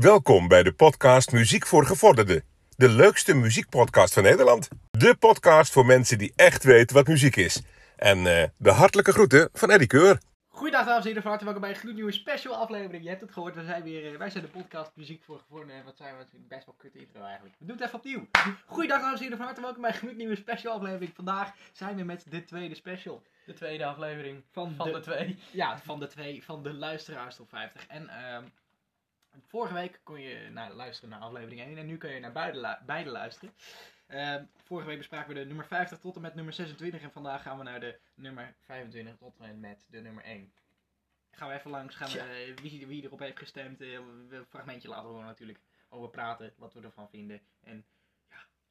Welkom bij de podcast Muziek voor Gevorderden. De leukste muziekpodcast van Nederland. De podcast voor mensen die echt weten wat muziek is. En eh, de hartelijke groeten van Eddie Keur. Goedendag dames en heren, van harte welkom bij een gloednieuwe special aflevering. Je hebt het gehoord, we zijn weer, eh, wij zijn de podcast Muziek voor Gevorderden. En wat zijn we, best wel kut intro eigenlijk. We doen het even opnieuw. Goedendag dames en heren, van harte welkom bij een gloednieuwe special aflevering. Vandaag zijn we met de tweede special. De tweede aflevering Van, van de, de, twee. Ja, van de twee, van de luisteraars top 50. En ehm, vorige week kon je naar, luisteren naar aflevering 1 en nu kun je naar beide, beide luisteren. Ehm, vorige week bespraken we de nummer 50 tot en met nummer 26 en vandaag gaan we naar de nummer 25 tot en met de nummer 1. Gaan we even langs, gaan we, eh, wie, wie erop heeft gestemd, eh, we- een fragmentje laten horen natuurlijk, over praten, wat we ervan vinden en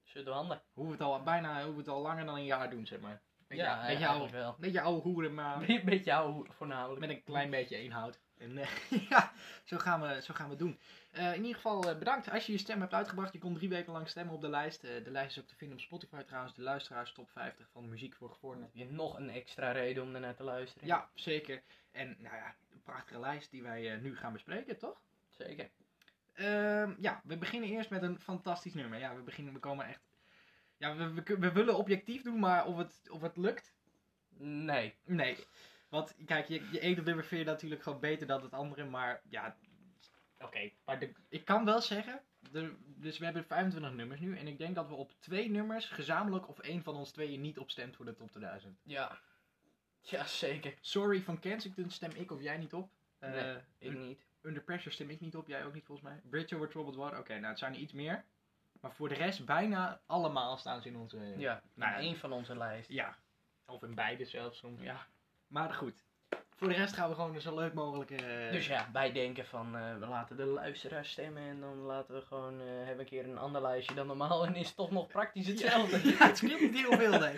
Zullen we handen? hoe we het al bijna, hoe we het al langer dan een jaar doen, zeg maar. Beetje, Ja, beetje, oude, wel. beetje oude hoeren, maar Een beetje jou voornamelijk. met een klein beetje inhoud. En eh, ja, zo gaan we, zo gaan we het doen. Eh, in ieder geval eh, bedankt als je je stem hebt uitgebracht. Je kon drie weken lang stemmen op de lijst. De lijst is ook te vinden op Spotify trouwens. De luisteraars top 50 van muziek voor gevorderden. Heb je nog een extra reden om ernaar te luisteren? Ja, zeker. En nou ja, een prachtige lijst die wij nu gaan bespreken, toch? Zeker. Ehm, ja, we beginnen eerst met een fantastisch nummer. Ja, we beginnen, we komen echt... Ja, we, we, we willen objectief doen, maar of het, of het lukt, Nee. Nee. Want kijk, je, je ene nummer vind je natuurlijk gewoon beter dan het andere, maar ja. Oké, maar de, ik kan wel zeggen. De, dus we hebben 25 nummers nu. En ik denk dat we op twee nummers gezamenlijk of één van ons tweeën niet opstemt voor de top 2000. Ja. Ja, zeker. Sorry van Kensington stem ik of jij niet op. Eh, Nee, Ik niet. Under Pressure stem ik niet op, jij ook niet volgens mij. Bridge Over Troubled Water, oké, nou het zijn er iets meer. Maar voor de rest, bijna allemaal staan ze in onze. Ja, Nou, nou, één van onze lijst. Ja, of in beide zelfs soms. Ja. Maar goed. Voor de rest gaan we gewoon zo leuk mogelijk. eh, Dus ja, wij denken van eh, we laten de luisteraars stemmen en dan laten we gewoon eh, hebben een keer een ander lijstje dan normaal en is het toch nog praktisch hetzelfde. Ja, het scheelt niet heel veel, nee.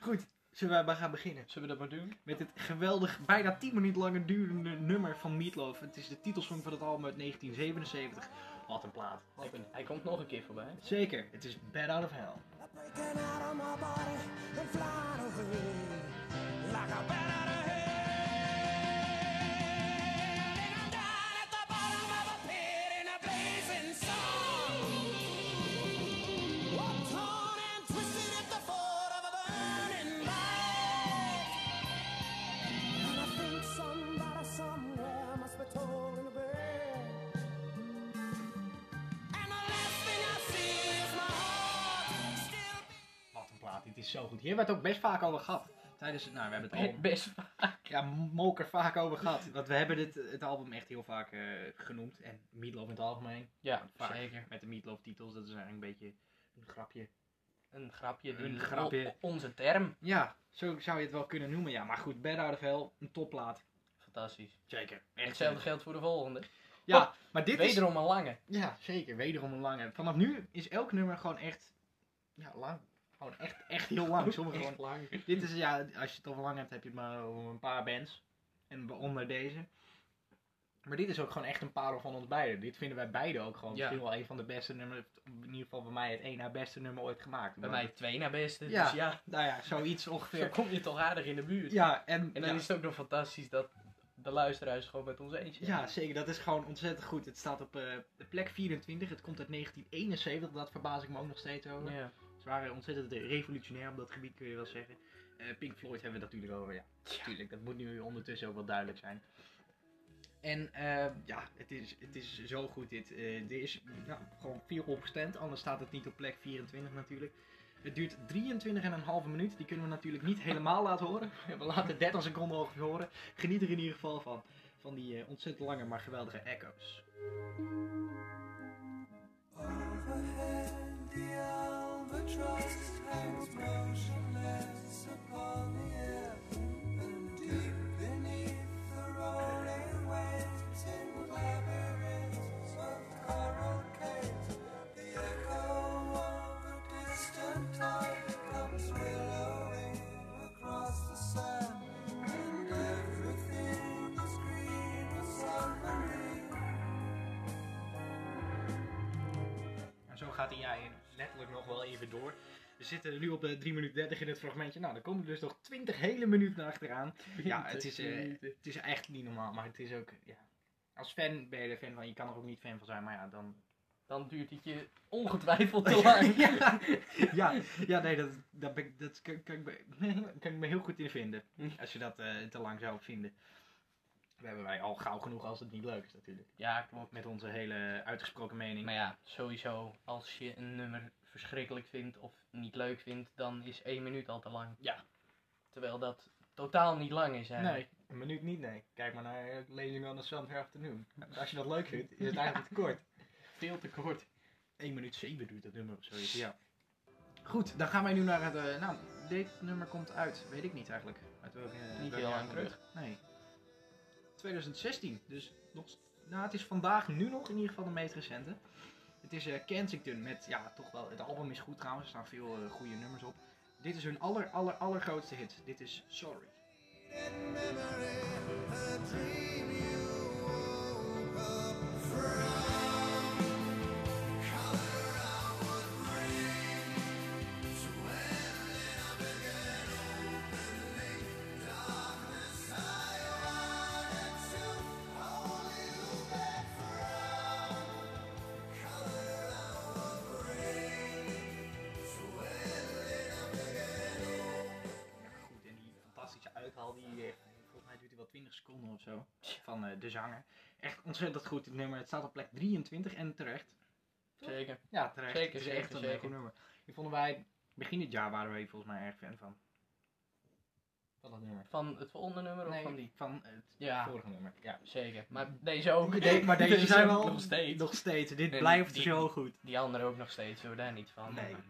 Goed, zullen we maar gaan beginnen. Zullen we dat maar doen? Met het geweldig, bijna 10 minuten lange durende nummer van Meatloaf. Het is de titelsong van het album uit 1977. Wat een plaat. Hij, hij komt nog een keer voorbij. Zeker, het is Bad Out of Hell. Is zo goed. Hier werd het ook best vaak over gehad. Tijdens, nou, we hebben het album, Best vaak. ja, Molker vaak over gehad. Want we hebben dit, het album echt heel vaak eh, genoemd. En Meatloaf in het algemeen. Ja, Vaak zeker. Met de Meatloaf titels, dat is eigenlijk een beetje een grapje. Een grapje. Een grapje. onze term. Ja, zo zou je het wel kunnen noemen. Ja, maar goed, Bad Out of Hell, een topplaat. Fantastisch. Zeker. Hetzelfde geldt voor de volgende. Ja, maar dit is... Wederom een lange. Ja, zeker. Wederom een lange. Vanaf nu is elk nummer gewoon echt... Ja, lang. Gewoon echt, echt heel lang. Sommige gewoon... lang. Dit is, ja, als je het over lang hebt, heb je het maar een paar bands. En waaronder deze. Maar dit is ook gewoon echt een parel van ons beiden. Dit vinden wij beiden ook gewoon Ja. misschien wel een van de beste nummers. In ieder geval bij mij het één na beste nummer ooit gemaakt. Bij mij twee naar beste. Ja. Dus ja, Nou ja, zoiets zo ongeveer. kom je toch aardig in de buurt. Ja, en, En dan ja. is het ook nog fantastisch dat de luisteraars gewoon met ons eens zijn. Ja, zeker. Dat is gewoon ontzettend goed. Het staat op de plek 24. Het komt uit 1971. Dat verbaas ik me ook nog steeds over. Ja. Ze waren ontzettend revolutionair op dat gebied, kun je wel zeggen. Eh, Pink Floyd hebben we het natuurlijk over. Ja, natuurlijk. Dat moet nu ondertussen ook wel duidelijk zijn. En eh, ja, het is, het is zo goed dit. Eh er is nou, gewoon 4 opgestemd. Anders staat het niet op plek 24 natuurlijk. Het duurt 23,5 minuut. Die kunnen we natuurlijk niet helemaal laten horen. We laten 30 seconden ongeveer horen. Geniet er in ieder geval van. Van die ontzettend lange, maar geweldige echo's. Overhead, albatross hangs motionless upon the air, even door. We zitten nu op de 3 minuten 30 in het fragmentje. Nou, dan komen er dus nog 20 hele minuten achteraan. Ja, het is, eh, het is echt niet normaal, maar het is ook. Ja. als fan ben je er fan van, je kan er ook niet fan van zijn, maar ja, dan... Dan duurt het je ongetwijfeld te lang. ja, ja, ja, nee, dat, dat, ben dat kan, kan, ik me, kan ik me heel goed in vinden. Als je dat eh, te lang zou vinden. Dat hebben wij al gauw genoeg als het niet leuk is natuurlijk. Ja, klopt. Met onze hele uitgesproken mening. Maar ja, sowieso, als je een nummer verschrikkelijk vindt of niet leuk vindt, dan is één minuut al te lang. Ja. Terwijl dat totaal niet lang is eigenlijk. Nee, een minuut niet, nee. Kijk maar naar eh, Lezing on a Sunday Afternoon. Als je dat leuk vindt, is het eigenlijk te kort. Veel te kort. 1 minuut 7 duurt dat nummer of zoiets. Ja. Goed, dan gaan wij nu naar het. eh, nou, dit nummer komt uit, weet ik niet eigenlijk. Uit welke, Niet heel lang terug. Nee. 2016, dus nog. Nou, het is vandaag nu nog in ieder geval de meest recente. Het is eh, Kensington met, ja, toch wel. Het album is goed trouwens, er staan veel eh, goede nummers op. Dit is hun aller, aller, allergrootste hit. Dit is Sorry. Ja, de zanger. Echt ontzettend goed, dit nummer. Het staat op plek 23 en terecht. Zeker. Ja, terecht. Zeker, het is zeker, echt een zeker. eh, goed nummer. Die vonden wij, begin dit jaar waren wij volgens mij erg fan van. Van dat nummer. Van het volgende nummer of Nee, van die? van het Ja, vorige nummer. Ja. zeker. Maar deze ook. Nee, maar deze zijn wel nog steeds. Nog steeds. Dit En blijft die- zo goed. Die andere ook nog steeds, hoor, daar niet van. Nee, Maar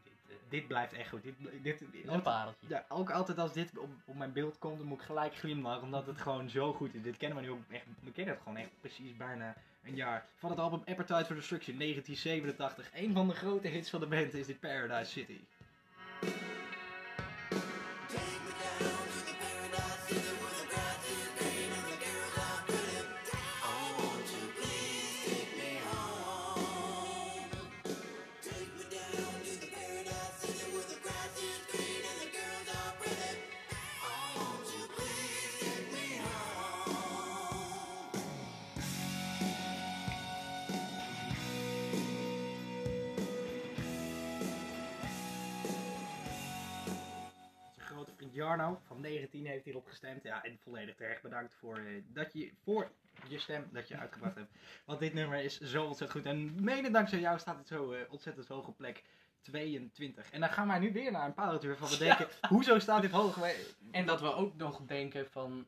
dit, blijft echt goed. Dit, dit, dit- Een pareltje. Ja, ook altijd als dit op, op mijn beeld komt, dan moet ik gelijk glimlachen, omdat het gewoon zo goed is. Dit kennen we nu ook echt, we kennen het gewoon echt precies bijna een jaar. Van het album Appetite for Destruction 1987. Een van de grote hits van de band is dit Paradise City. Hierop gestemd. Ja, en volledig terecht bedankt voor, eh, dat je, voor je stem dat je uitgebracht hebt. Want dit nummer is zo ontzettend goed. En mede dankzij jou staat het zo eh, ontzettend hoog op plek 22. En dan gaan wij nu weer naar een pareltje waarvan we denken, hoezo staat dit hoog? En dat we ook nog denken van,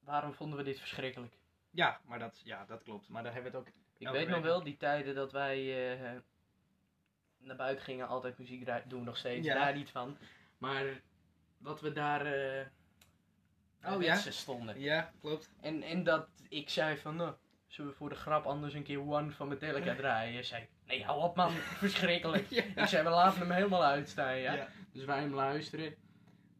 waarom vonden we dit verschrikkelijk? Ja, maar dat, ja, dat klopt. Maar daar hebben we het ook... Ik weet nog wel die tijden dat wij eh, naar buiten gingen, altijd muziek doen we nog steeds, Ja. daar niet van. Maar wat we daar Oh, ja? stonden. Ja, klopt. En, en dat ik zei van, nou, zullen we voor de grap anders een keer One van Metallica draaien? Je zei, nee, hou op man, verschrikkelijk. Ja. Ik zei, we laten hem helemaal uitstaan, ja. Ja. Dus wij hem luisteren.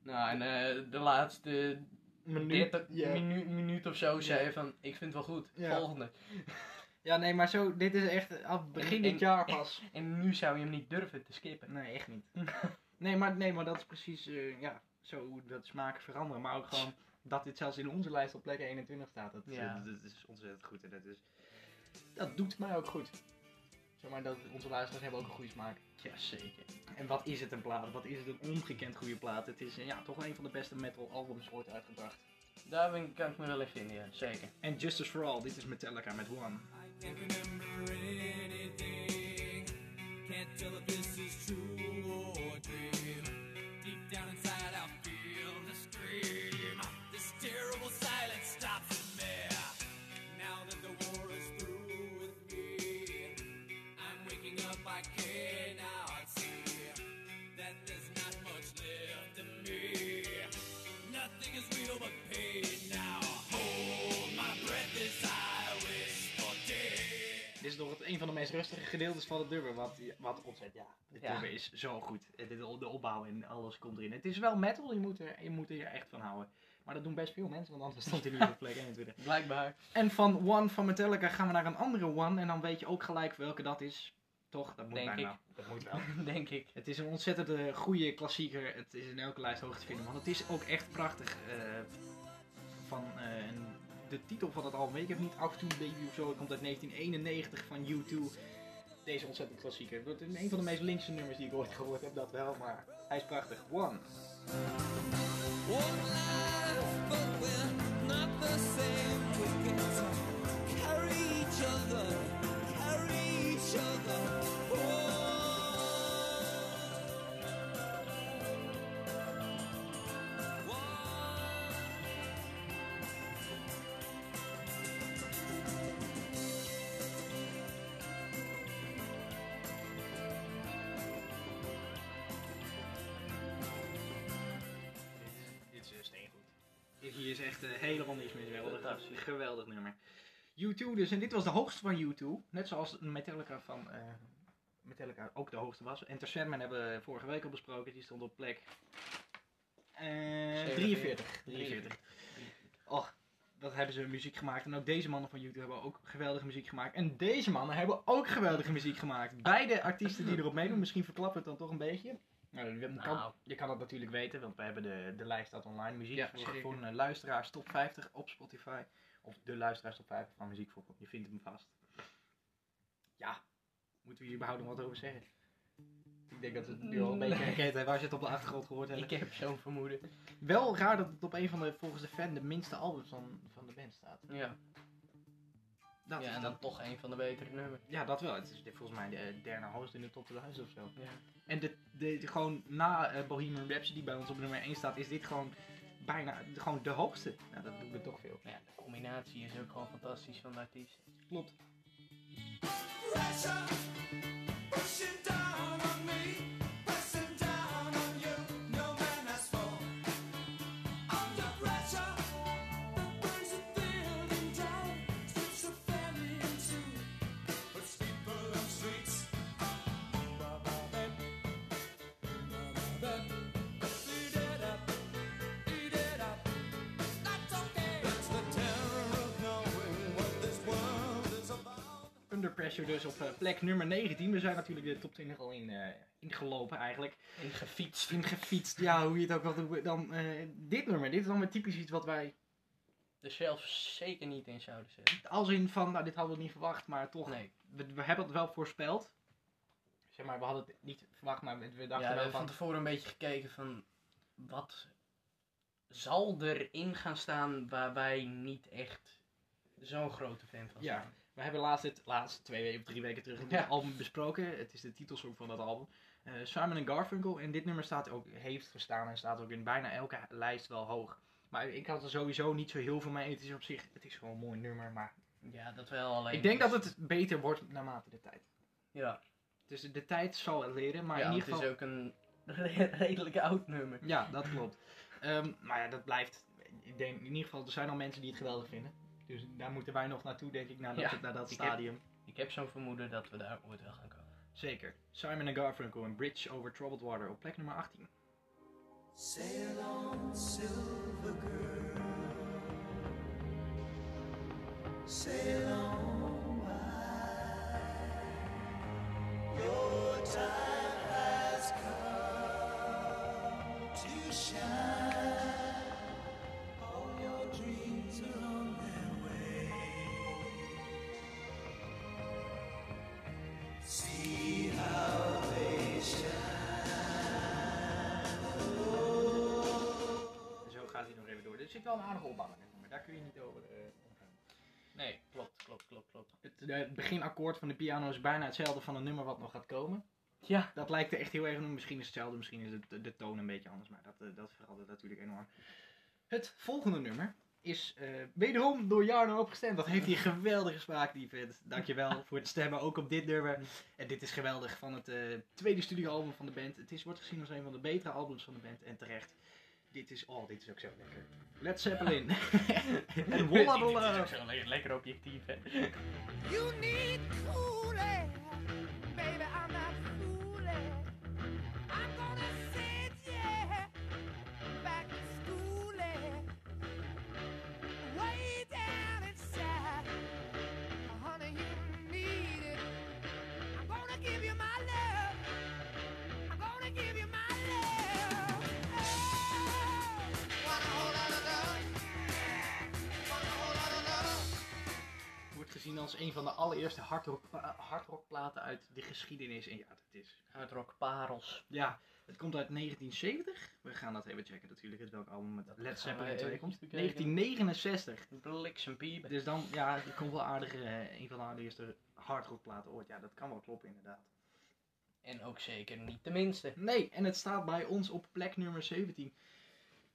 Nou, en eh, de laatste Minuut. 30 Ja. minu- minuut of zo zei van, ik vind het wel goed, volgende. ja, nee, maar zo, dit is echt af begin En- dit jaar pas. En nu zou je hem niet durven te skippen. Nee, echt niet. nee, maar, nee, maar dat is precies, eh, ja, zo dat smaken veranderen. Maar ook gewoon dat dit zelfs in onze lijst op plek 21 staat. Dat, Ja. dat, dat is ontzettend goed. En dat, is, dat doet mij ook goed. Zeg maar, dat, onze luisteraars hebben ook een goede smaak. Ja, zeker. En wat is het een plaat? Wat is het een ongekend goede plaat? Het is ja, toch wel een van de beste metal albums ooit uitgebracht. Daar ben, kan ik me wel in vinden, ja, zeker. En Justice for All, dit is Metallica met One. Can't remember anything. Can't tell if this is true een van de meest rustige gedeeltes van het nummer. Wat, wat ontzettend, ja. Het Ja. nummer is zo goed. De, de opbouw en alles komt erin. Het is wel metal, je moet, er, je moet er hier echt van houden. Maar dat doen best veel mensen, want anders stond hij nu op plek 21. Blijkbaar. En van One van Metallica gaan we naar een andere One. En dan weet je ook gelijk welke dat is. Toch? Dat moet Denk bijna. ik. Dat moet wel. Denk ik. Het is een ontzettend goede klassieker. Het is in elke lijst hoog te vinden. Want het is ook echt prachtig. eh, van eh, een de titel van het album ik even niet. Afternoon Baby of zo. Het komt uit 1991 van U2. Deze ontzettend klassieker. Het wordt een van de meest linkse nummers die ik ooit gehoord heb, dat wel. Maar hij is prachtig. One. Life, but we're not the same. Carry each other, carry each other. Is echt eh, helemaal niks meer. Geweldig, geweldig nummer. U2 dus. En dit was de hoogste van U2. Net zoals Metallica van... eh, Metallica ook de hoogste was. Enter Sandman hebben we vorige week al besproken. Die stond op plek... eh 43. 43. Och, dat hebben ze muziek gemaakt. En ook deze mannen van YouTube hebben ook geweldige muziek gemaakt. En deze mannen hebben ook geweldige muziek gemaakt. Beide artiesten die erop meedoen. Misschien verklappen we het dan toch een beetje. Nou, je, kan, Nou. je kan het natuurlijk weten, want we hebben de, de lijst staat online. Muziek Ja, voor, een luisteraars top 50 op Spotify. Of de luisteraars top 50 van muziek voor. Je vindt hem vast. Ja, moeten we hier überhaupt nog wat over zeggen? Ik denk dat we het nu al een beetje Nee. herkend hebben als je het op de achtergrond gehoord hebt. Ik heb zo'n vermoeden. Wel raar dat het op een van de, volgens de fan, de minste albums van, van de band staat. Ja. Dat, ja, en dan toch een van de betere nummers. ja, dat wel. Het is dit volgens mij de derde hoogste in de top 1000 of zo. Ja. En de, de, de- gewoon na eh, Bohemian Rhapsody die bij ons op nummer 1 staat, is dit gewoon bijna de- gewoon de hoogste. Nou, dat doet er toch veel. Maar ja, de combinatie is ook gewoon fantastisch van de artiest. Klopt. Pressure Under Pressure dus op eh, plek nummer 19. We zijn natuurlijk de top 20 al in, eh, ingelopen eigenlijk. En gefietst. In gefietst, ja, hoe je het ook wil doen. Dan eh, dit nummer, dit is dan weer typisch iets wat wij, Er zelf zeker niet in zouden zetten. als in van, nou dit hadden we niet verwacht, maar toch, Nee. we, we hebben het wel voorspeld. Zeg maar, we hadden het niet verwacht, maar we we Ja, dachten we wel hebben van, van tevoren een beetje gekeken van wat zal erin gaan staan waar wij niet echt zo'n grote fan van Ja. We hebben laatst dit, laatst twee weken of drie weken terug het Ja. album besproken. Het is de titelsong van dat album. Eh, Simon Garfunkel. En dit nummer staat ook, heeft gestaan en staat ook in bijna elke lijst wel hoog. Maar ik had er sowieso niet zo heel veel mee. Het is op zich, het is gewoon een mooi nummer. Maar Ja, dat wel alleen. ik denk dat het beter wordt naarmate de tijd. Ja, Dus de, tijd zal het leren. Maar ja in het ieder geval... is ook een re- redelijk oud nummer. Ja, dat klopt. Ehm, maar ja, dat blijft. Ik denk in ieder geval, er zijn al mensen die het geweldig vinden. Dus daar moeten wij nog naartoe, denk ik, naar dat, Ja, naar dat ik heb- stadium. Ik heb zo'n vermoeden dat we daar ooit wel gaan komen. Zeker. Simon en Garfunkel en Bridge over Troubled Water op plek nummer 18. Sail on, silver girl. Sail on by. Your time has come to shine. Zit wel een aardige opbouw in, maar daar kun je niet over eh, omgaan. Nee, klopt, klopt, klopt, klopt. Het, eh, het beginakkoord van de piano is bijna hetzelfde van een nummer wat nog gaat komen. Ja, Dat lijkt er echt heel erg op. Misschien is het hetzelfde, misschien is het, de, de toon een beetje anders, maar dat, eh, dat verandert natuurlijk enorm. Het volgende nummer is eh, wederom door Jarno opgestemd. Dat heeft hij geweldige spraak, die vent. Dankjewel voor het stemmen, ook op dit nummer. En dit is geweldig van het eh, tweede studioalbum van de band. Het is, wordt gezien als een van de betere albums van de band en terecht. Dit is, oh, dit is ook zo lekker. Led Zeppelin. en Walla Dit is ook Walla. zo le- lekker objectief, hè. You need cooling, baby. Als een van de allereerste hardrock, eh, hardrockplaten uit de geschiedenis. En ja, dat is... Hardrock parels. Ja, het komt uit 1970. We gaan dat even checken natuurlijk, uit welk album met Led Zeppelin we 2 eventjes komt. bekijken. 1969. Bliksempiep. Dus dan, ja, die komt wel aardig, eh, een van de allereerste hardrockplaten ooit. Ja, dat kan wel kloppen inderdaad. En ook zeker niet de minste. Nee, en het staat bij ons op plek nummer 17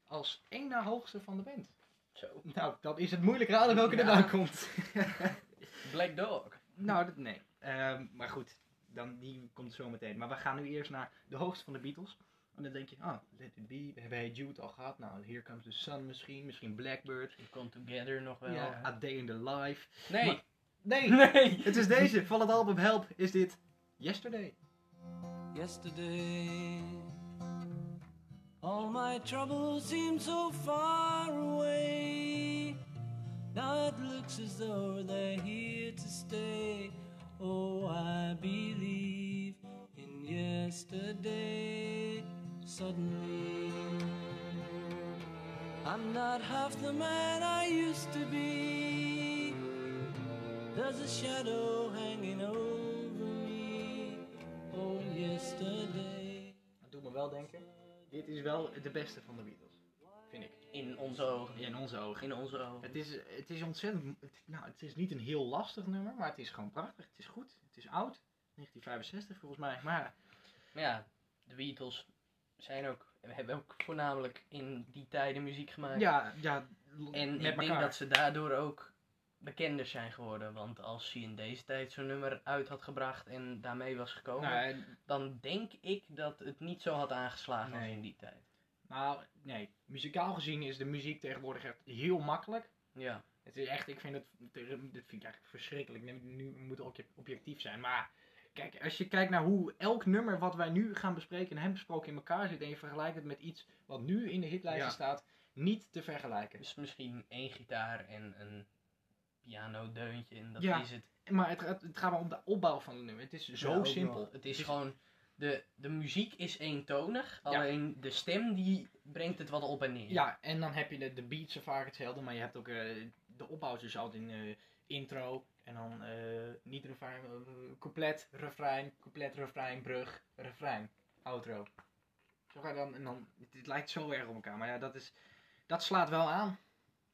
als één na hoogste van de band. Zo. Nou, dan is het moeilijk raden welke Ja. erbij komt. Black Dog. nou, dat, nee. Ehm, maar goed, dan, die komt zo meteen. Maar we gaan nu eerst naar de hoogste van de Beatles. En dan denk je, ah, Let It Be, we hebben Hey Jude al gehad. Nou, Here Comes the Sun misschien, misschien Blackbird. Come Together nog wel. Ja, A Day in the Life. Nee. Maar- Nee, Nee. het is deze. Van het album Help is dit Yesterday. yesterday. All my troubles seem so far away. Now it looks as though they're here to stay. Oh, I believe in yesterday. Suddenly, I'm not half the man I used to be. There's a shadow hanging over me. Oh, yesterday. Dat doet me wel denken. Dit is wel de beste van de Beatles. Vind ik. In onze ogen. In onze ogen. In onze ogen. Het is, het is ontzettend. het- nou, het is niet een heel lastig nummer, maar het is gewoon prachtig. Het is goed. Het is oud. 1965 volgens mij. Maar Maar ja, de Beatles zijn ook, hebben ook voornamelijk in die tijden muziek gemaakt. ja, ja en met ik denk dat ze daardoor ook bekender zijn geworden. Want als hij in deze tijd zo'n nummer uit had gebracht en daarmee was gekomen, Nou, en- dan denk ik dat het niet zo had aangeslagen als in die tijd. Nou, nee. Muzikaal gezien is de muziek tegenwoordig echt heel makkelijk. Ja, Het is echt, ik vind het, dit vind ik eigenlijk verschrikkelijk. Nu, moet het obje- objectief zijn. Maar kijk, als je kijkt naar hoe elk nummer wat wij nu gaan bespreken en hebben besproken in elkaar zit. En je vergelijkt het met iets wat nu in de hitlijsten Ja. staat, niet te vergelijken. dus misschien één gitaar en een piano-deuntje en dat Ja. is het. Maar het, gaat- het gaat maar om de opbouw van het nummer. Het is zo Ja, ook simpel. Het is gewoon, de, de muziek is eentonig, Ja. alleen de stem die brengt het wat op en neer. Ja, en dan heb je de, de beats zijn vaak hetzelfde, maar je hebt ook eh, de opbouw dus altijd in eh, intro en dan eh, niet refrein, couplet, refrein, couplet, refrein, brug, refrein, outro. Zo ga je dan, en dan, het, het lijkt zo erg op elkaar, maar ja, dat is, dat slaat wel aan.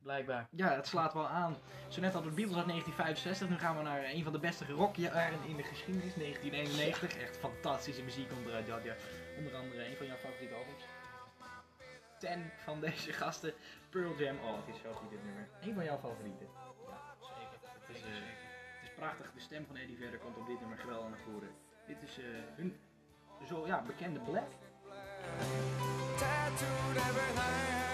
Blijkbaar. Ja, het slaat wel aan. Zo net hadden we Beatles uit 1965, nu gaan we naar een van de beste rockjaren in de geschiedenis, 1991. Echt fantastische muziek eruit, ja, ja. onder andere een van jouw favoriete albums. Ten van deze gasten, Pearl Jam. Oh, het is zo goed dit nummer. Een van jouw favorieten. Ja, zeker. Het is, eh, het is prachtig. De stem van Eddie Vedder komt op dit nummer geweldig naar voren. Dit is eh, hun zo ja, bekende Black. tattooed everything.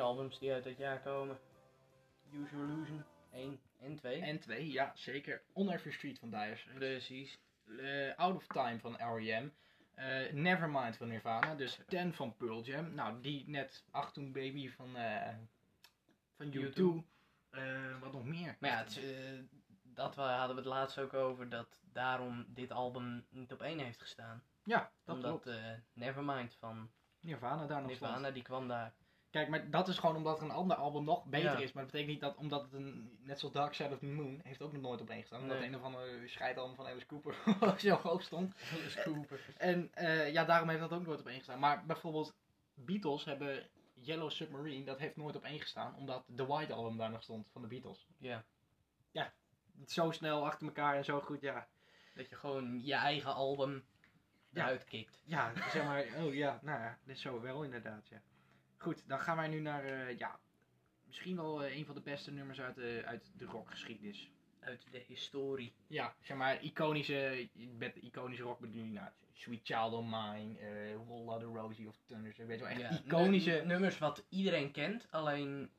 Albums die uit dat jaar komen. Use Your Illusion 1 en 2. En twee, ja zeker. On Every Street van Dire. Precies. Eh, Out of Time van R.E.M. Eh, Nevermind van Nirvana. Dus 10 van Pearl Jam. Nou, die net Achtung Baby van, eh van U2. U2. Eh, wat nog meer? Maar ja, het, dat we, hadden we het laatst ook over dat daarom dit album niet op één heeft gestaan. ja, dat Omdat klopt. eh, Nevermind van Nirvana daar nog Nirvana, stond. die kwam daar. Kijk, maar dat is gewoon omdat er een ander album nog beter Ja. is. Maar dat betekent niet dat, omdat het een, net zoals Dark Side of the Moon, heeft ook nog nooit op één gestaan. Omdat Nee. een of andere scheidalbum van Alice Cooper zo hoog stond. Alice Cooper. En eh, ja, daarom heeft dat ook nooit op één gestaan. Maar bijvoorbeeld Beatles hebben Yellow Submarine, dat heeft nooit op één gestaan. Omdat The White Album daar nog stond van de Beatles. Ja. Zo snel achter elkaar en zo goed, ja. Dat je gewoon je eigen album Ja. eruit kikt. Ja, zeg maar, oh ja, nou ja, dit zo wel inderdaad, ja. Goed, dan gaan wij nu naar, eh, ja, misschien wel eh, een van de beste nummers uit de, uit de rockgeschiedenis. Uit de historie. Ja, zeg maar, iconische, met iconische rock bedoel je, nou, Sweet Child of Mine, eh Whole Lotta Rosie of Thunder, weet je wel, echt Ja, iconische... nu- nummers wat iedereen kent, alleen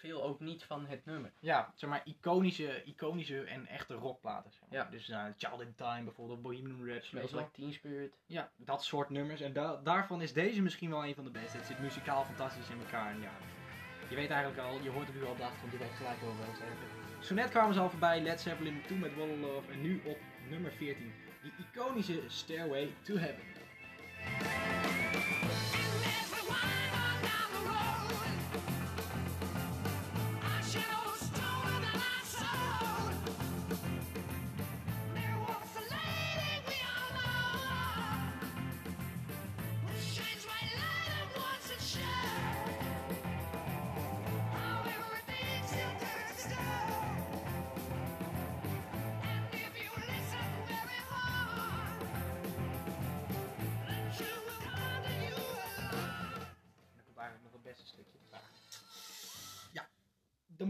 veel ook niet van het nummer. Ja, zeg maar iconische, iconische en echte rockplaten. Zeg maar. Ja. Dus eh, Child in Time bijvoorbeeld, Bohemian Rhapsody. Smells like Teen Spirit. Ja, dat soort nummers. En da- daarvan is deze misschien wel een van de beste. Het zit muzikaal fantastisch in elkaar. En ja, je weet eigenlijk al, je hoort het nu al op de achtergrond, je weet gelijk over wat we het hebben. Zo net kwamen ze al voorbij, Led Zeppelin 2 met Wall of Love. En nu op nummer 14, die iconische Stairway to Heaven.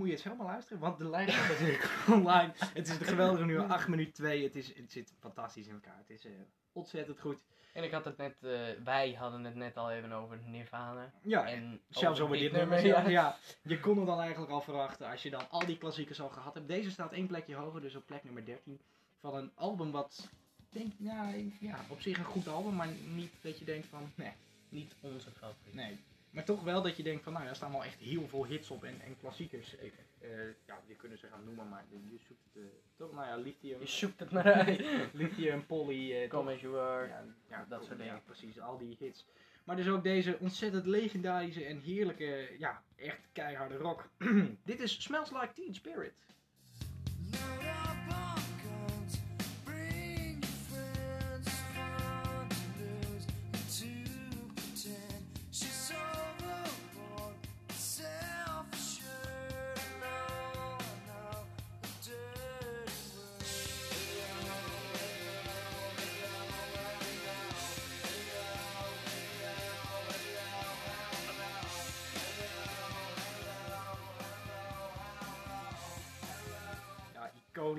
Moet je eens helemaal luisteren, want de lijn staat natuurlijk online. Het is een geweldige nu, 8 minuten 2. Het, is, het zit fantastisch in elkaar. Het is eh, ontzettend goed. En ik had het net, eh, wij hadden het net al even over Nirvana. Ja, en Zelfs over dit nummer. ja, je kon het dan eigenlijk al verwachten als je dan al die klassiekers al gehad hebt. Deze staat één plekje hoger, dus op plek nummer 13. Van een album wat, denk, ja, ja, op zich een goed album, maar niet dat je denkt van, nee, Niet onze favoriet. nee. Maar toch wel dat je denkt van, nou, daar staan wel echt heel veel hits op en, en klassiekers. Eh, eh, ja, je kunnen ze gaan noemen, maar je zoekt het, eh, toch, nou ja, Lithium, Je zoekt het maar uit. Lithium, Polly, eh, Come as you are. Ja, ja, dat soort dingen. Ja, precies, al die hits. Maar dus ook deze ontzettend legendarische en heerlijke, ja, echt keiharde rock. Dit is Smells Like Teen Spirit.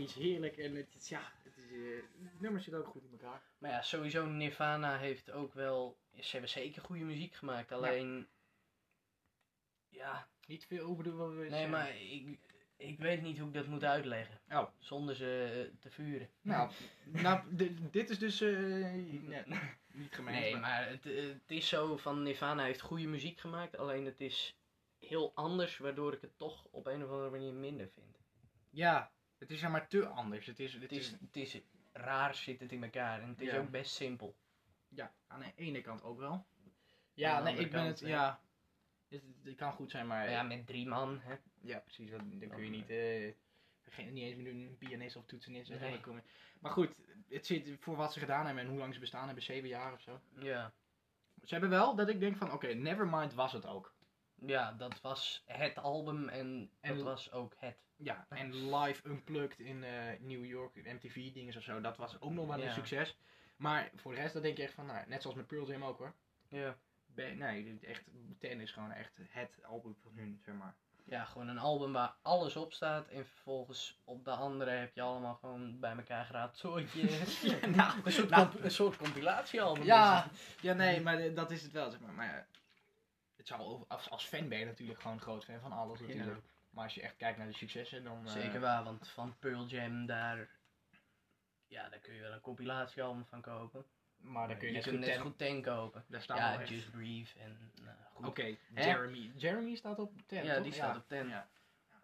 Ja, iconisch, heerlijk en het is, ja, het, is, eh, het nummer zit ook goed in elkaar. Maar ja, sowieso Nirvana heeft ook wel... Ze hebben zeker goede muziek gemaakt. Alleen... Ja, Niet veel over de wat we nee, maar ik, ik weet niet hoe ik dat moet uitleggen. Oh. Zonder ze eh, te vuren. Nou, nou dit is dus eh, nee, niet gemeen. Nee, maar het, eh, het is zo van Nirvana heeft goede muziek gemaakt. Alleen het is heel anders, waardoor ik het toch op een of andere manier minder vind. Ja, het is zeg maar te anders. Het is, het Het is, is, het is raar zit het in elkaar en het is Ja. ook best simpel. ja, aan de ene kant ook wel. Ja, nee, ik ben kant, het, hè. ja. Het, het kan goed zijn, maar ja, met drie man, hè. Ja, precies. Dan, dan kun je niet, eh, geen, niet eens meer een pianist of toetsenist. en Nee. komen. Maar goed, het zit voor wat ze gedaan hebben en hoe lang ze bestaan hebben, zeven jaar of zo. Ja. Ze hebben wel dat ik denk van, oké, Nevermind was het ook. Ja, dat was het album en, En- dat was ook het. Ja, en live unplugged in eh, New York, MTV dingen of zo, dat was ook nog wel een Ja. succes. Maar voor de rest, dan denk je echt van, nou, net zoals met Pearl Jam ook hoor. Ja. Ben- nee, echt, Ten is gewoon echt het album van hun, zeg maar. Ja, gewoon een album waar alles op staat en vervolgens op de andere heb je allemaal gewoon bij elkaar geraapt zooitje. nou, een, soort nou, comp- een soort compilatiealbum. Ja, ja, nee, maar dat is het wel, zeg maar. Maar ja, het zou over, als, als fan ben je natuurlijk gewoon groot fan van alles natuurlijk. Maar als je echt kijkt naar de successen, dan... eh, Zeker waar, want van Pearl Jam daar, ja, daar kun je wel een compilatiealbum van kopen. Maar dan kun je, je net goed ten- goed ten kopen. Daar staan Ja, Just Breathe en nou, goed. Oké? Jeremy. Jeremy staat op 10, Ja, toch? die staat op 10. Ja,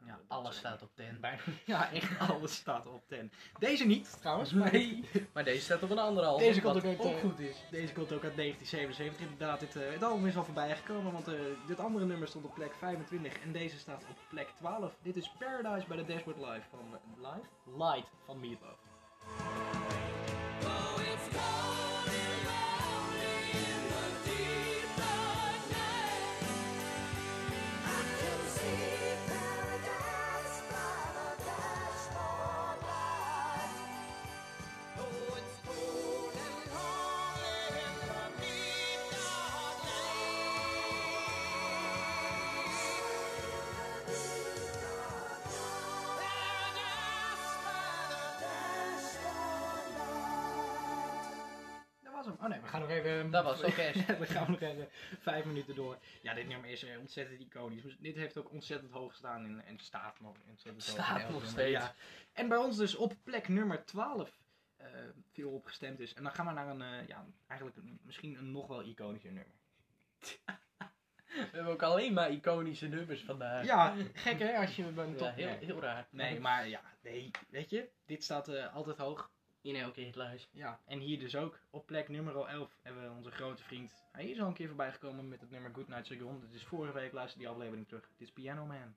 Ja, dat- alles staat op 10. Bijna, ja, echt alles staat op 10. Deze niet, trouwens. Maar Nee, maar deze staat op een andere album, Deze komt ook uit, ook eh, goed is. Deze komt ook uit 1977. Inderdaad, dit, eh, het album is al voorbij gekomen, want eh, dit andere nummer stond op plek 25 en deze staat op plek 12. Dit is Paradise bij de Dashboard Live van Live? Light van Meatloaf. Oh, even... Dat was oké. we gaan nog even vijf minuten door. Ja, dit nummer is eh, ontzettend iconisch. Dit heeft ook ontzettend hoog gestaan in, en staat nog ontzettend. Staat nog steeds. Ja. En bij ons dus op plek nummer 12 eh, veel op gestemd is. En dan gaan we naar een, eh, ja, eigenlijk een- misschien een nog wel iconischer nummer. We hebben ook alleen maar iconische nummers vandaag. Ja, gek hè, als je een Ja, heel, heel raar. nee, maar ja, nee, weet je, dit staat altijd hoog. In elke hitlijst. Ja, en hier dus ook. Op plek nummer 11 hebben we onze grote vriend. Hij is al een keer voorbij gekomen met het nummer Good Night Saigon. Dat is vorige week, luister die aflevering terug. Dit is Piano Man.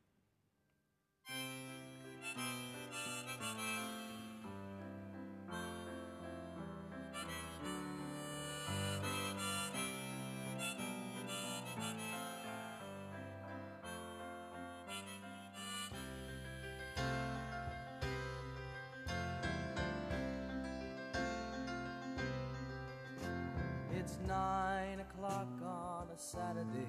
Saturday.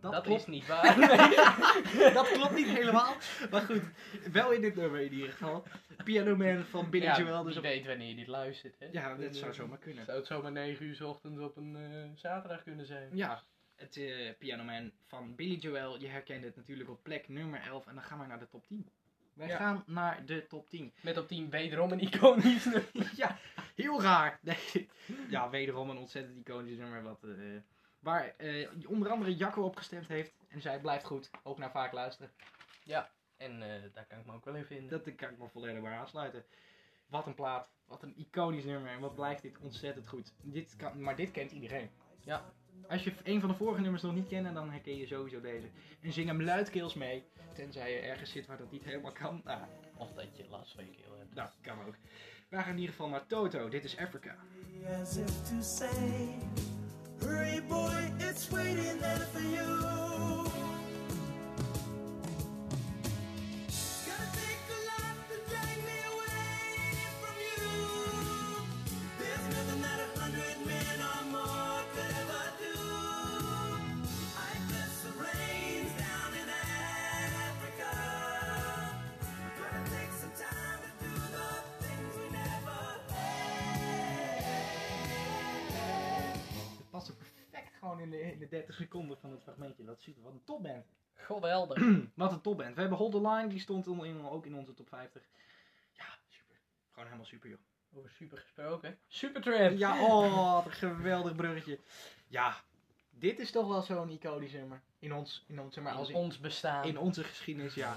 Dat, klopt. is niet waar. Nee. dat klopt niet helemaal. Maar goed, wel in dit nummer in ieder geval. Piano Man van Billy ja, Joel. Dus op... weet wanneer je dit luistert. Hè? Ja, dat zou eh, zomaar kunnen. Zou het zomaar 9 uur 's ochtends op een eh, zaterdag kunnen zijn. Ja, het eh, Piano Man van Billy Joel. Je herkent het natuurlijk op plek nummer 11. En dan gaan we naar de top 10. Wij Ja. gaan naar de top 10. Met op 10 wederom een iconisch nummer. ja, heel raar. Nee. Ja, wederom een ontzettend iconisch nummer. Wat, eh, waar eh, onder andere Jacco op gestemd heeft. En zij blijft goed. Ook naar vaak luisteren. En eh, daar kan ik me ook wel in vinden. Dat kan ik me volledig bij aansluiten. Wat een plaat. Wat een iconisch nummer. En wat blijft dit ontzettend goed. Dit kan, maar dit kent iedereen. Ja. Als je een van de vorige nummers nog niet kent, dan herken je sowieso deze. En zing hem luidkeels mee. Tenzij je ergens zit waar dat niet helemaal kan. Nou, Of dat je last van je keel hebt. nou kan ook. Wij gaan in ieder geval naar Toto. Dit is Africa. As if to say, hurry boy, it's waiting there for you. Gewoon in de, in de 30 seconden van het fragmentje. Dat super. Wat een topband. Geweldig. Wat een topband. We hebben Hold the Line, die stond in- ook in onze top 50. Ja, super. Gewoon helemaal super, joh. Over super gesproken. Supertramp. Ja, oh, wat een geweldig bruggetje. Ja, dit is toch wel zo'n iconisch nummer. In ons, in ons, zeg maar, als in ons bestaan. in onze geschiedenis, ja.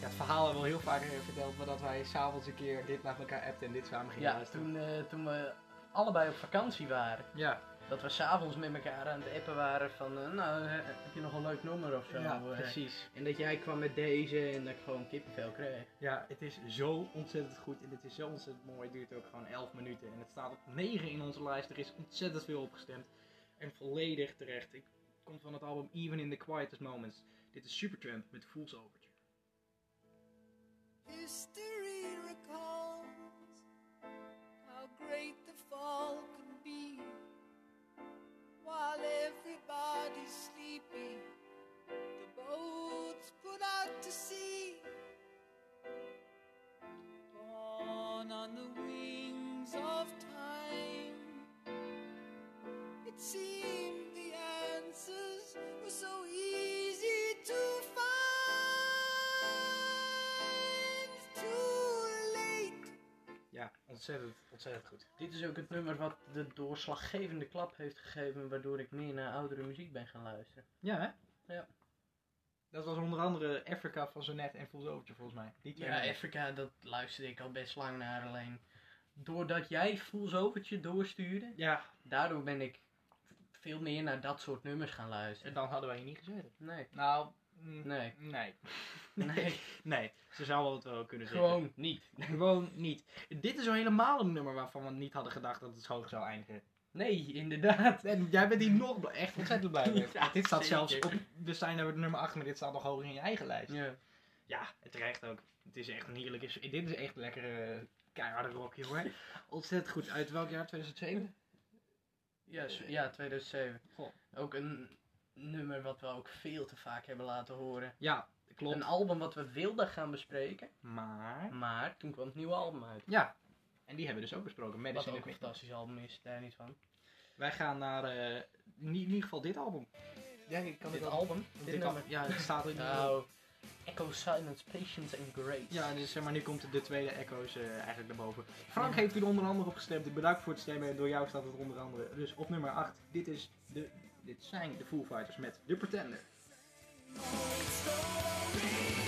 ja. Het verhaal hebben we heel vaak eh, verteld, maar dat wij s'avonds een keer dit naar elkaar appten en dit samen gingen ja, luisteren. toen, eh, toen we allebei op vakantie waren. Ja, Dat we s'avonds met elkaar aan het appen waren van, eh, nou, heb je nog een leuk nummer of zo? ja eh. precies. En dat jij kwam met deze en dat ik gewoon kippenvel kreeg. Ja, het is zo ontzettend goed en het is zo ontzettend mooi. Het duurt ook gewoon 11 minuten en het staat op 9 in onze lijst. Er is ontzettend veel opgestemd en volledig terecht. Ik komt van het album Even in the Quietest Moments. Dit is Supertramp met Fool's Overture. History recalls how great the fall can be while everybody's sleeping. The boats put out to sea, born on the wings of time. It seemed the answers were so easy Ja, ontzettend, ontzettend goed. Dit is ook het nummer wat de doorslaggevende klap heeft gegeven, waardoor ik meer naar oudere muziek ben gaan luisteren. Ja, hè? Ja. Dat was onder andere Africa van Zonet en Fool's volgens mij. Die Ja, nummers. Afrika, dat luisterde ik al best lang naar alleen. Doordat jij Fools doorstuurde, Ja, daardoor ben ik veel meer naar dat soort nummers gaan en luisteren. dan hadden wij hier niet gezeten. Nee, Nou, mm, nee, nee. Nee, Nee, ze zouden het wel kunnen zeggen. gewoon niet. Gewoon niet. Dit is al helemaal een nummer waarvan we niet hadden gedacht dat het zo hoog zou eindigen. Nee, inderdaad. En jij bent hier nog bl- echt ontzettend blij mee. Ja, dit staat zeker. zelfs op, we zijn er nummer 8, maar dit staat nog hoger in je eigen lijst. Ja. Ja, het terecht ook. Het is echt een heerlijke, dit is echt lekkere eh, keiharde rock, jongen. Ontzettend goed. Uit welk jaar? 2007? Ja, s- ja, 2007. Goh. Ook een nummer wat we ook veel te vaak hebben laten horen. Ja, klopt. Een album wat we wilden gaan bespreken, Maar, maar toen kwam het nieuwe album uit. ja, En die hebben we dus ook besproken. Wat Medicine ook at een fantastisch album is, daar niet van. Wij gaan naar, eh, in ieder geval dit album. Ja, ik kan Dit het album? Dit Dit al-? Ja, het staat in Nou, Echo Silence, Patience and Grace. Ja, dus zeg maar, nu komt de tweede echo's eh, eigenlijk naar boven. Frank heeft hier onder andere op gestemd. Bedankt voor het stemmen. En door jou staat het onder andere. Dus op nummer 8. Dit, is de, dit zijn de Foo Fighters met The Pretender. En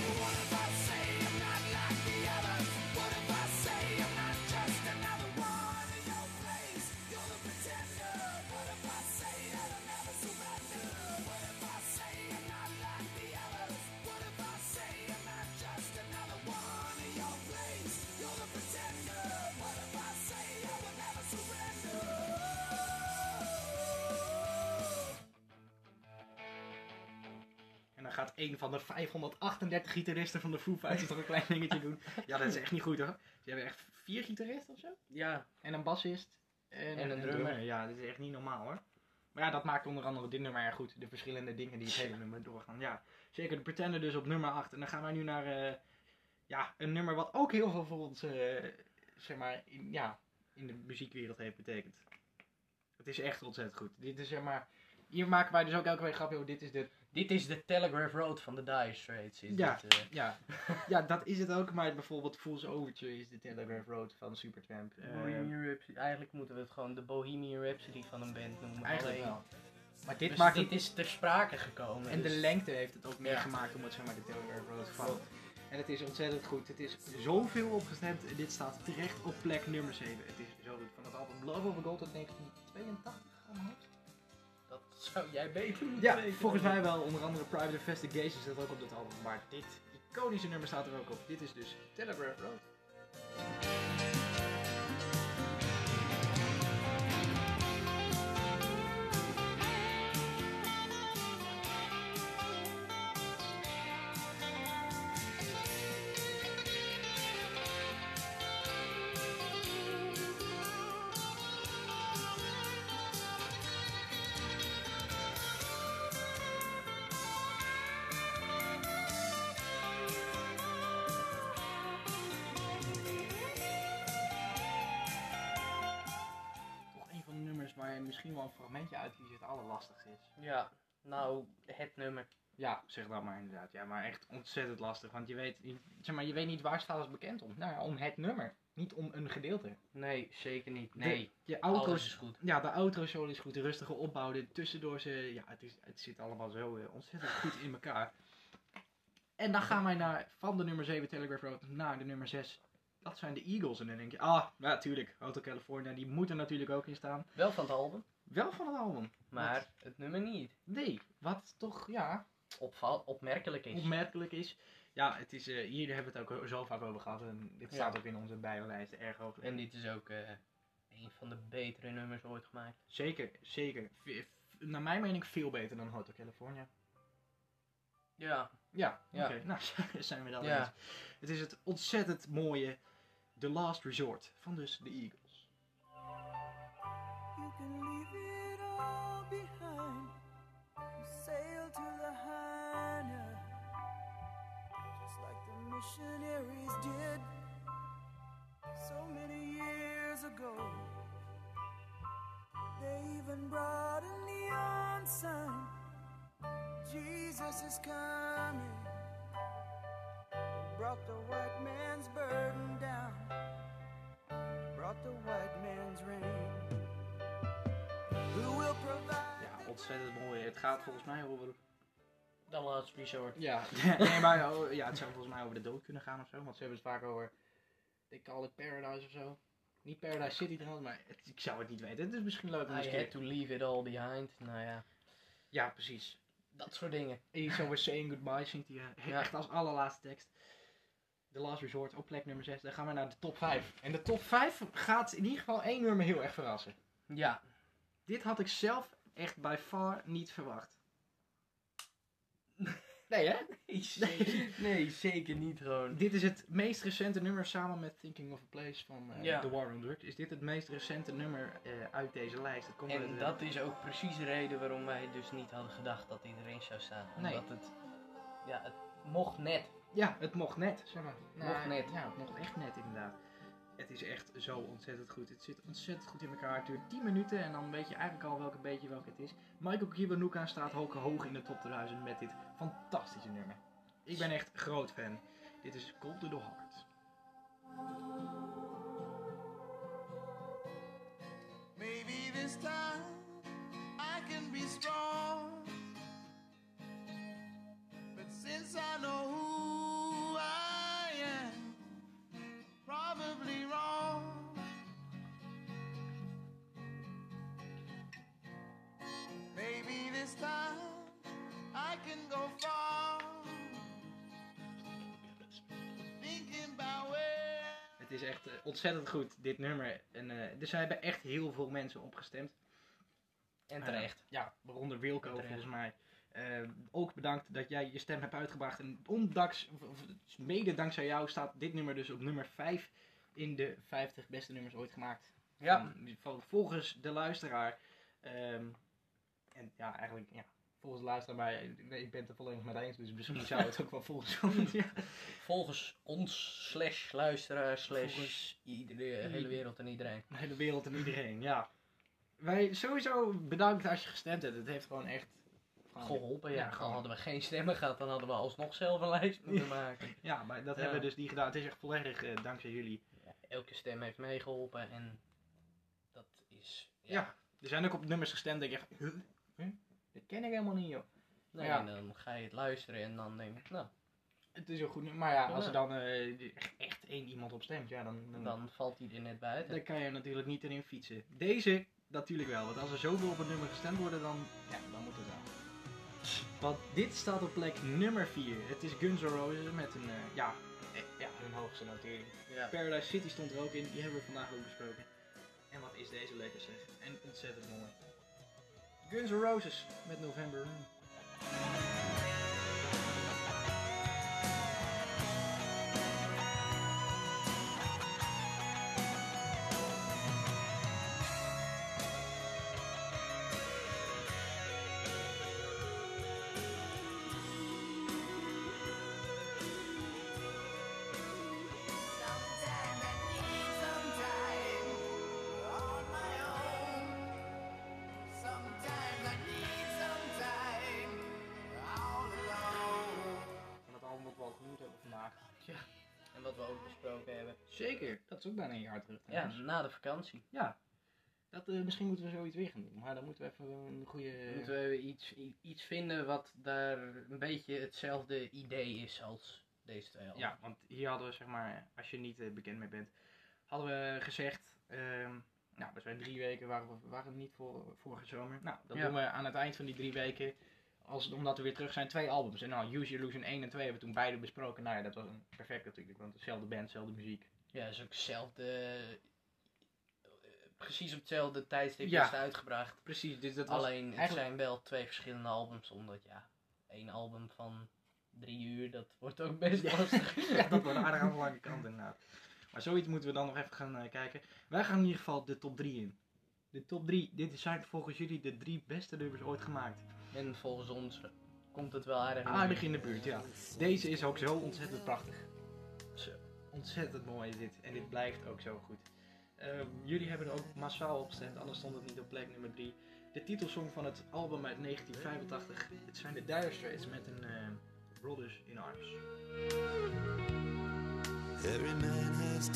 een van de 538 gitaristen van de Foo Fighters toch een klein dingetje doen. Ja, dat is echt niet goed hoor. Ze hebben echt vier gitaristen of zo. Ja, En een bassist. En, En een drummer. Ja, dat is echt niet normaal hoor. Maar ja, dat maakt onder andere dit nummer erg goed. De verschillende dingen die het hele nummer doorgaan. Ja, zeker de Pretender dus op nummer 8. En dan gaan wij nu naar eh, ja, een nummer wat ook heel veel voor ons, eh, zeg maar, in, ja, in de muziekwereld heeft betekend. Het is echt ontzettend goed. Dit is zeg maar, hier maken wij dus ook elke week grapje over. Dit is de dit is de Telegraph Road van de Dire Straits. Is Ja. dit, eh. Ja, ja, dat is het ook. Maar bijvoorbeeld Fool's Overture is de Telegraph Road van Supertramp. Bohemian Rhapsody. Eigenlijk moeten we het gewoon de Bohemian Rhapsody van een band noemen. eigenlijk Alleen, wel. Maar dit dus maakt dit het... is ter sprake gekomen. En de dus- lengte heeft het ook meer Ja. gemaakt om het zeg maar de Telegraph Road vallen. En het is ontzettend goed. Het is zoveel opgestemd. En dit staat terecht op plek nummer 7. Het is zo goed. Van het album Love of a Gold uit 1982. zou jij beter moeten Ja, weten. volgens mij wel. Onder andere Private Investigation staat ook op dit album. Maar dit iconische nummer staat er ook op. Dit is dus Telegraph Road. Je misschien wel een fragmentje uitkiest het allerlastigste is. Ja, nou, het nummer. Ja, zeg dat maar inderdaad. Ja, maar echt ontzettend lastig. Want je weet, je- zeg maar, je weet niet waar staat als bekend om. Nou ja, om het nummer. Niet om een gedeelte. Nee, zeker niet. De- Nee, je alles auto's, is goed. ja, de outro solo is goed. De rustige opbouw, de tussendoor ze, ja, het, is, het zit allemaal zo eh, ontzettend goed in elkaar. En dan gaan wij naar, van de nummer 7 Telegraph Road naar de nummer 6. Dat zijn de Eagles. En dan denk je, ah, natuurlijk, Hotel California, die moet er natuurlijk ook in staan. Wel van het album, Wel van het album. maar het nummer niet. Nee, wat toch, ja, Opval, opmerkelijk is. opmerkelijk is. Ja, het is, eh, hier hebben we het ook zo vaak over gehad. En dit Ja. staat ook in onze bijlijsten erg hoog. En dit is ook eh, een van de betere nummers ooit gemaakt. Zeker, zeker. V- naar mijn mening veel beter dan Hotel California. Ja, Ja, Ja. oké. Nou, zijn we dat Ja. eens. Het is het ontzettend mooie The Last Resort van dus de Eagles. You can leave it all behind. You sail to just like the missionaries did so many years ago. They even brought a neon sign. Jesus is coming. Brought the white man's burden. Brought the white man's rain. Who will provide? Ja, ontzettend mooi. Het gaat volgens mij over... The Last Resort. Ja, nee, maar oh, ja, het zou volgens mij over de dood kunnen gaan of zo. Want ze hebben het vaak over... They call it Paradise of zo. Niet Paradise City trouwens, maar het- ik zou het niet weten. Het is misschien leuk om eens I een had keer... to leave it all behind. Nou ja, Ja, precies. dat soort dingen. He's always saying goodbye, zingt hij Ja. echt als allerlaatste tekst. The Last Resort op plek nummer 6. Dan gaan we naar de top 5. En de top 5 gaat in ieder geval één nummer heel erg verrassen. Ja, Dit had ik zelf echt by far niet verwacht. Nee hè? nee, zeker, nee, zeker niet gewoon. Dit is het meest recente nummer samen met Thinking of a Place van eh, Ja. The War on Drugs. Is dit het meest recente nummer eh, uit deze lijst? Komt uit En de- dat is ook precies de reden waarom wij dus niet hadden gedacht dat hij erin zou staan. Nee. Omdat het, ja, het mocht net. Ja, het mocht net, zeg maar. Mocht net. Ja, het mocht echt net inderdaad. Het is echt zo ontzettend goed. Het zit ontzettend goed in elkaar. Het duurt 10 minuten en dan weet je eigenlijk al welke beetje welke het is. Michael Kiwanuka staat ook hoog in de top 1000 met dit fantastische nummer. Ik ben echt groot fan. Dit is Cold to the Heart. Maybe this time I can be strong. But since I know who time I can go far. Thinking about where. Het is echt eh, ontzettend goed, dit nummer. En eh, er zijn hebben echt heel veel mensen opgestemd. En terecht. ja, waaronder Wilco Terecht. volgens mij. Eh, ook bedankt dat jij je stem hebt uitgebracht. En ondanks, of- of mede dankzij jou staat dit nummer dus op nummer 5 in de 50 beste nummers ooit gemaakt. Ja. Van- van- volgens de luisteraar. Ehm, en ja, eigenlijk, ja, volgens de luisteraar, maar ik ik ben het er volledig mee eens. Dus misschien zou het ook wel volgens ons. Ja. Volgens ons, slash luisteraar, slash Volgens- ieder- de hele wereld en iedereen. De hele wereld en iedereen, ja. Wij sowieso bedankt als je gestemd hebt. Het heeft gewoon echt Geholpen, ja. Ja, hadden we geen stemmen gehad, dan hadden we alsnog zelf een lijst moeten maken. Ja, maar dat Ja. hebben we dus niet gedaan. Het is echt volledig eh, dankzij jullie. Ja, elke stem heeft meegeholpen en dat is... Ja. Er zijn ook op nummers gestemd dat ik echt, huh? Huh? Dat ken ik helemaal niet, joh. Nee, Ja. en dan ga je het luisteren en dan denk ik, nou, Het is een goed. Maar ja, als er dan eh, echt, één iemand op stemt, ja, dan, dan, dan valt hij er net buiten. dan kan je natuurlijk niet erin fietsen. Deze natuurlijk wel, want als er zoveel op een nummer gestemd worden, dan, ja, dan moet het wel. Want dit staat op plek nummer 4. Het is Guns N' Roses met een, eh, ja, eh, ja, hun hoogste notering. Ja. Paradise City stond er ook in, die hebben we vandaag ook besproken. En wat is deze lekker zeg. En ontzettend mooi. Guns N' Roses met November zeker. Dat is ook bijna een jaar terug. Ja, na de vakantie. ja. Dat, eh, misschien moeten we zoiets weer gaan doen. Maar dan moeten we even een goede... Moeten we iets, iets vinden wat daar een beetje hetzelfde idee is als deze twee albums. Ja, want hier hadden we zeg maar, als je niet eh, bekend mee bent, hadden we gezegd, ehm, nou, we zijn drie weken, waren we waren niet voor, vorige zomer. Nou, dan Ja. doen we aan het eind van die drie weken, als, omdat we weer terug zijn, twee albums. En nou, Use Your Illusion 1 en 2 hebben we toen beide besproken. Nou ja, dat was een perfect natuurlijk, want dezelfde band, dezelfde muziek. Ja, is ook hetzelfde. eh, Precies op hetzelfde tijdstip Ja. is het uitgebracht. Precies, dus dat was Alleen het eigenlijk- zijn wel twee verschillende albums, omdat ja, één album van drie uur, dat wordt ook best Ja. lastig. ja, dat wordt aardig aan de lange kant inderdaad. Maar zoiets moeten we dan nog even gaan eh, kijken. Wij gaan in ieder geval de top 3 in. De top 3, dit zijn volgens jullie de drie beste nummers ooit gemaakt. En volgens ons komt het wel aardig. in de Aardig buurt. in de buurt, ja. Deze is ook zo ontzettend prachtig. Ontzettend mooi dit. En dit blijft ook zo goed. Ehm, jullie hebben er ook massaal op gestemd, anders stond het niet op plek nummer 3. De titelsong van het album uit 1985. Het zijn de Dire Straits met een eh, Brothers in Arms. Every man has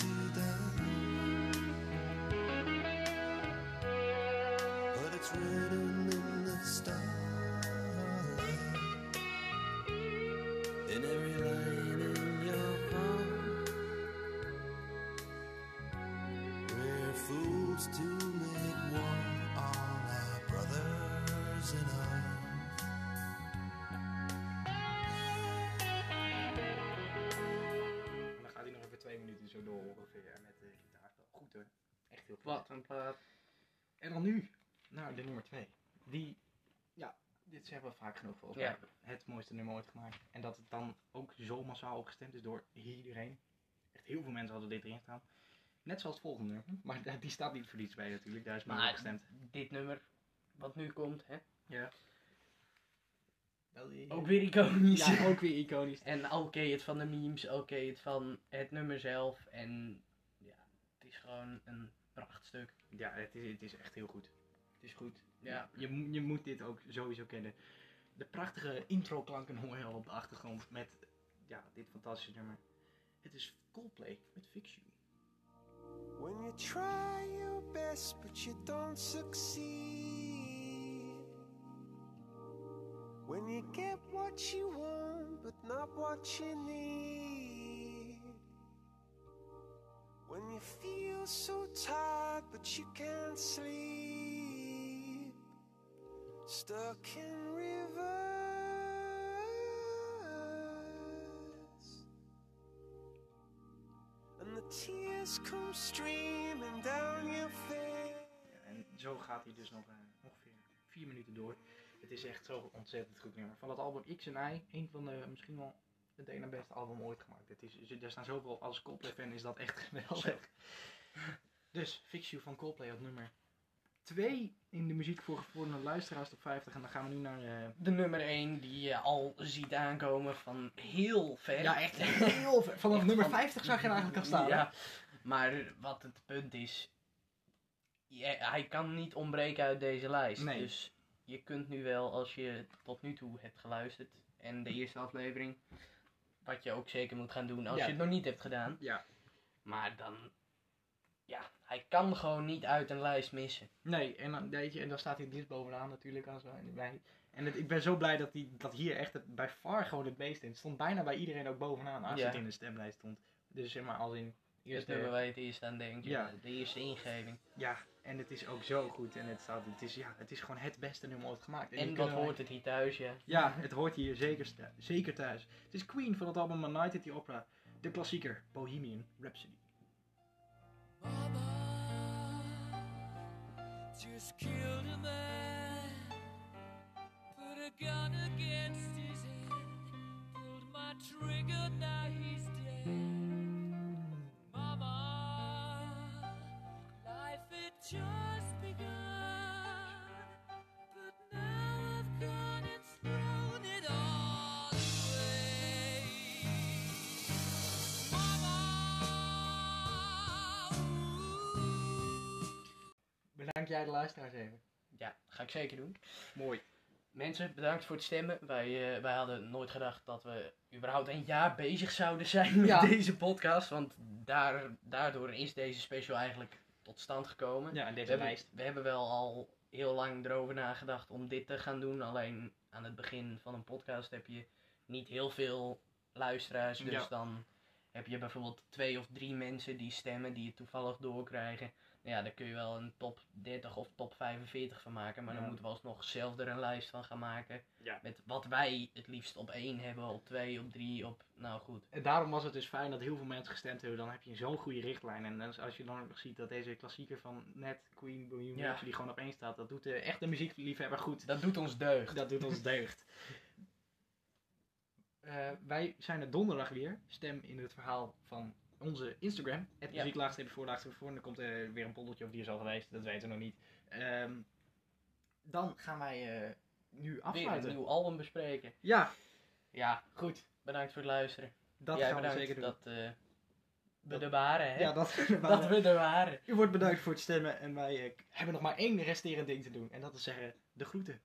door ongeveer met de gitaarspel. Goed hoor. Echt heel goed. Wat een plaat. En dan nu naar de nummer 2. Die, ja, dit hebben we vaak genoeg volgens Ja. mij. Het mooiste nummer ooit gemaakt. En dat het dan ook zo massaal opgestemd is door iedereen. Echt heel veel mensen hadden dit erin staan. Net zoals het volgende nummer. Maar die staat niet voor niets bij natuurlijk. Daar is maar Maar opgestemd. dit nummer, wat nu komt, hè? Ja. Ook weer iconisch. Ja, ook weer iconisch. En oké, het van de memes, oké, het van het nummer zelf. En ja, gewoon een prachtstuk. Ja, het is, het is echt heel goed. Het is goed. Ja. Je, je moet dit ook sowieso kennen. De prachtige intro-klanken hoor je al op de achtergrond met ja, dit fantastische nummer. Het is Coldplay met Fix You. When you try your best but you don't succeed. When you get what you want but not what you need. You feel so tired but you can't sleep. Stuck in reverse. And the tears come streaming down your face. Ja, en zo gaat hij dus nog eh, ongeveer vier minuten door. Het is echt zo ontzettend goed nummer. Van het album X en Y, een van de misschien wel het ene beste album ooit gemaakt. Het is, er staan zoveel, als Coldplay fan is dat echt geweldig. Dus Fix You van Coldplay op nummer 2 in de muziek voor gevorderde luisteraars top 50. En dan gaan we nu naar... eh, De nummer 1 die je al ziet aankomen van heel ver. ja, echt heel ver. Vanaf Echt nummer van- 50 zag je hem eigenlijk al staan. Ja, maar wat het punt is, je- hij kan niet ontbreken uit deze lijst. Nee. Dus je kunt nu wel, als je tot nu toe hebt geluisterd en de eerste aflevering, wat je ook zeker moet gaan doen als Ja. je het nog niet hebt gedaan. Ja. Maar dan, ja, hij kan gewoon niet uit een lijst missen. Nee, en dan, weet je, en dan staat hij liefst bovenaan natuurlijk. Als wij, wij- en het- ik ben zo blij dat, die, dat hier echt het, bij far gewoon het meest in. Het stond bijna bij iedereen ook bovenaan als Ja. het in de stemlijst stond. Dus zeg maar als in... Eerst het, eh, nummer waar je het eerst aan denkt, Ja. de eerste ingeving. Ja, en het is ook zo goed. En het, staat, het, is, ja, het is gewoon het beste nummer ooit gemaakt. En wat kunnen wij- hoort het hier thuis, ja. Ja, het hoort hier zeker, zeker thuis. Het is Queen van het album A Night at the Opera. De klassieker Bohemian Rhapsody. Mama just killed a man, put a gun against his head, pulled my trigger, now he's dead. Bedankt jij de luisteraars even. Ja, ga ik zeker doen. Mooi. Mensen, bedankt voor het stemmen. Wij, eh, wij hadden nooit gedacht dat we überhaupt een jaar bezig zouden zijn met Ja. deze podcast. Want daar, daardoor is deze special eigenlijk tot stand gekomen. Ja, en we, deze hebben, lijst. we hebben wel al heel lang erover nagedacht om dit te gaan doen. Alleen aan het begin van een podcast heb je niet heel veel luisteraars. Dus Ja. dan heb je bijvoorbeeld twee of drie mensen die stemmen, die het toevallig doorkrijgen. Ja, daar kun je wel een top 30 of top 45 van maken. Maar Ja. dan moeten we alsnog zelf er een lijst van gaan maken. Ja. Met wat wij het liefst op één hebben, op twee, op drie, op... Nou goed. En daarom was het dus fijn dat heel veel mensen gestemd hebben. Dan heb je zo'n goede richtlijn. En als je dan ziet dat deze klassieker van net Queen Bohemian Ja. Rhapsody gewoon op één staat. Dat doet de echte muziekliefhebber goed. Dat doet ons deugd. Dat doet ons deugd. Eh, wij zijn er donderdag weer. Stem in het verhaal van onze Instagram. Het Ja. muziek voor, voor. En dan komt er weer een poldertje of die is al geweest. Dat weten we nog niet. Ehm, dan gaan wij eh, nu Weer afsluiten. een nieuw album bespreken. Ja, Ja, goed. Bedankt voor het luisteren. dat Jij gaan we zeker doen. dat eh, we Dat- er waren, hè? ja, dat, dat we er waren. U wordt bedankt voor het stemmen. En wij eh, hebben nog maar één resterend ding te doen. En dat is zeggen, de groeten.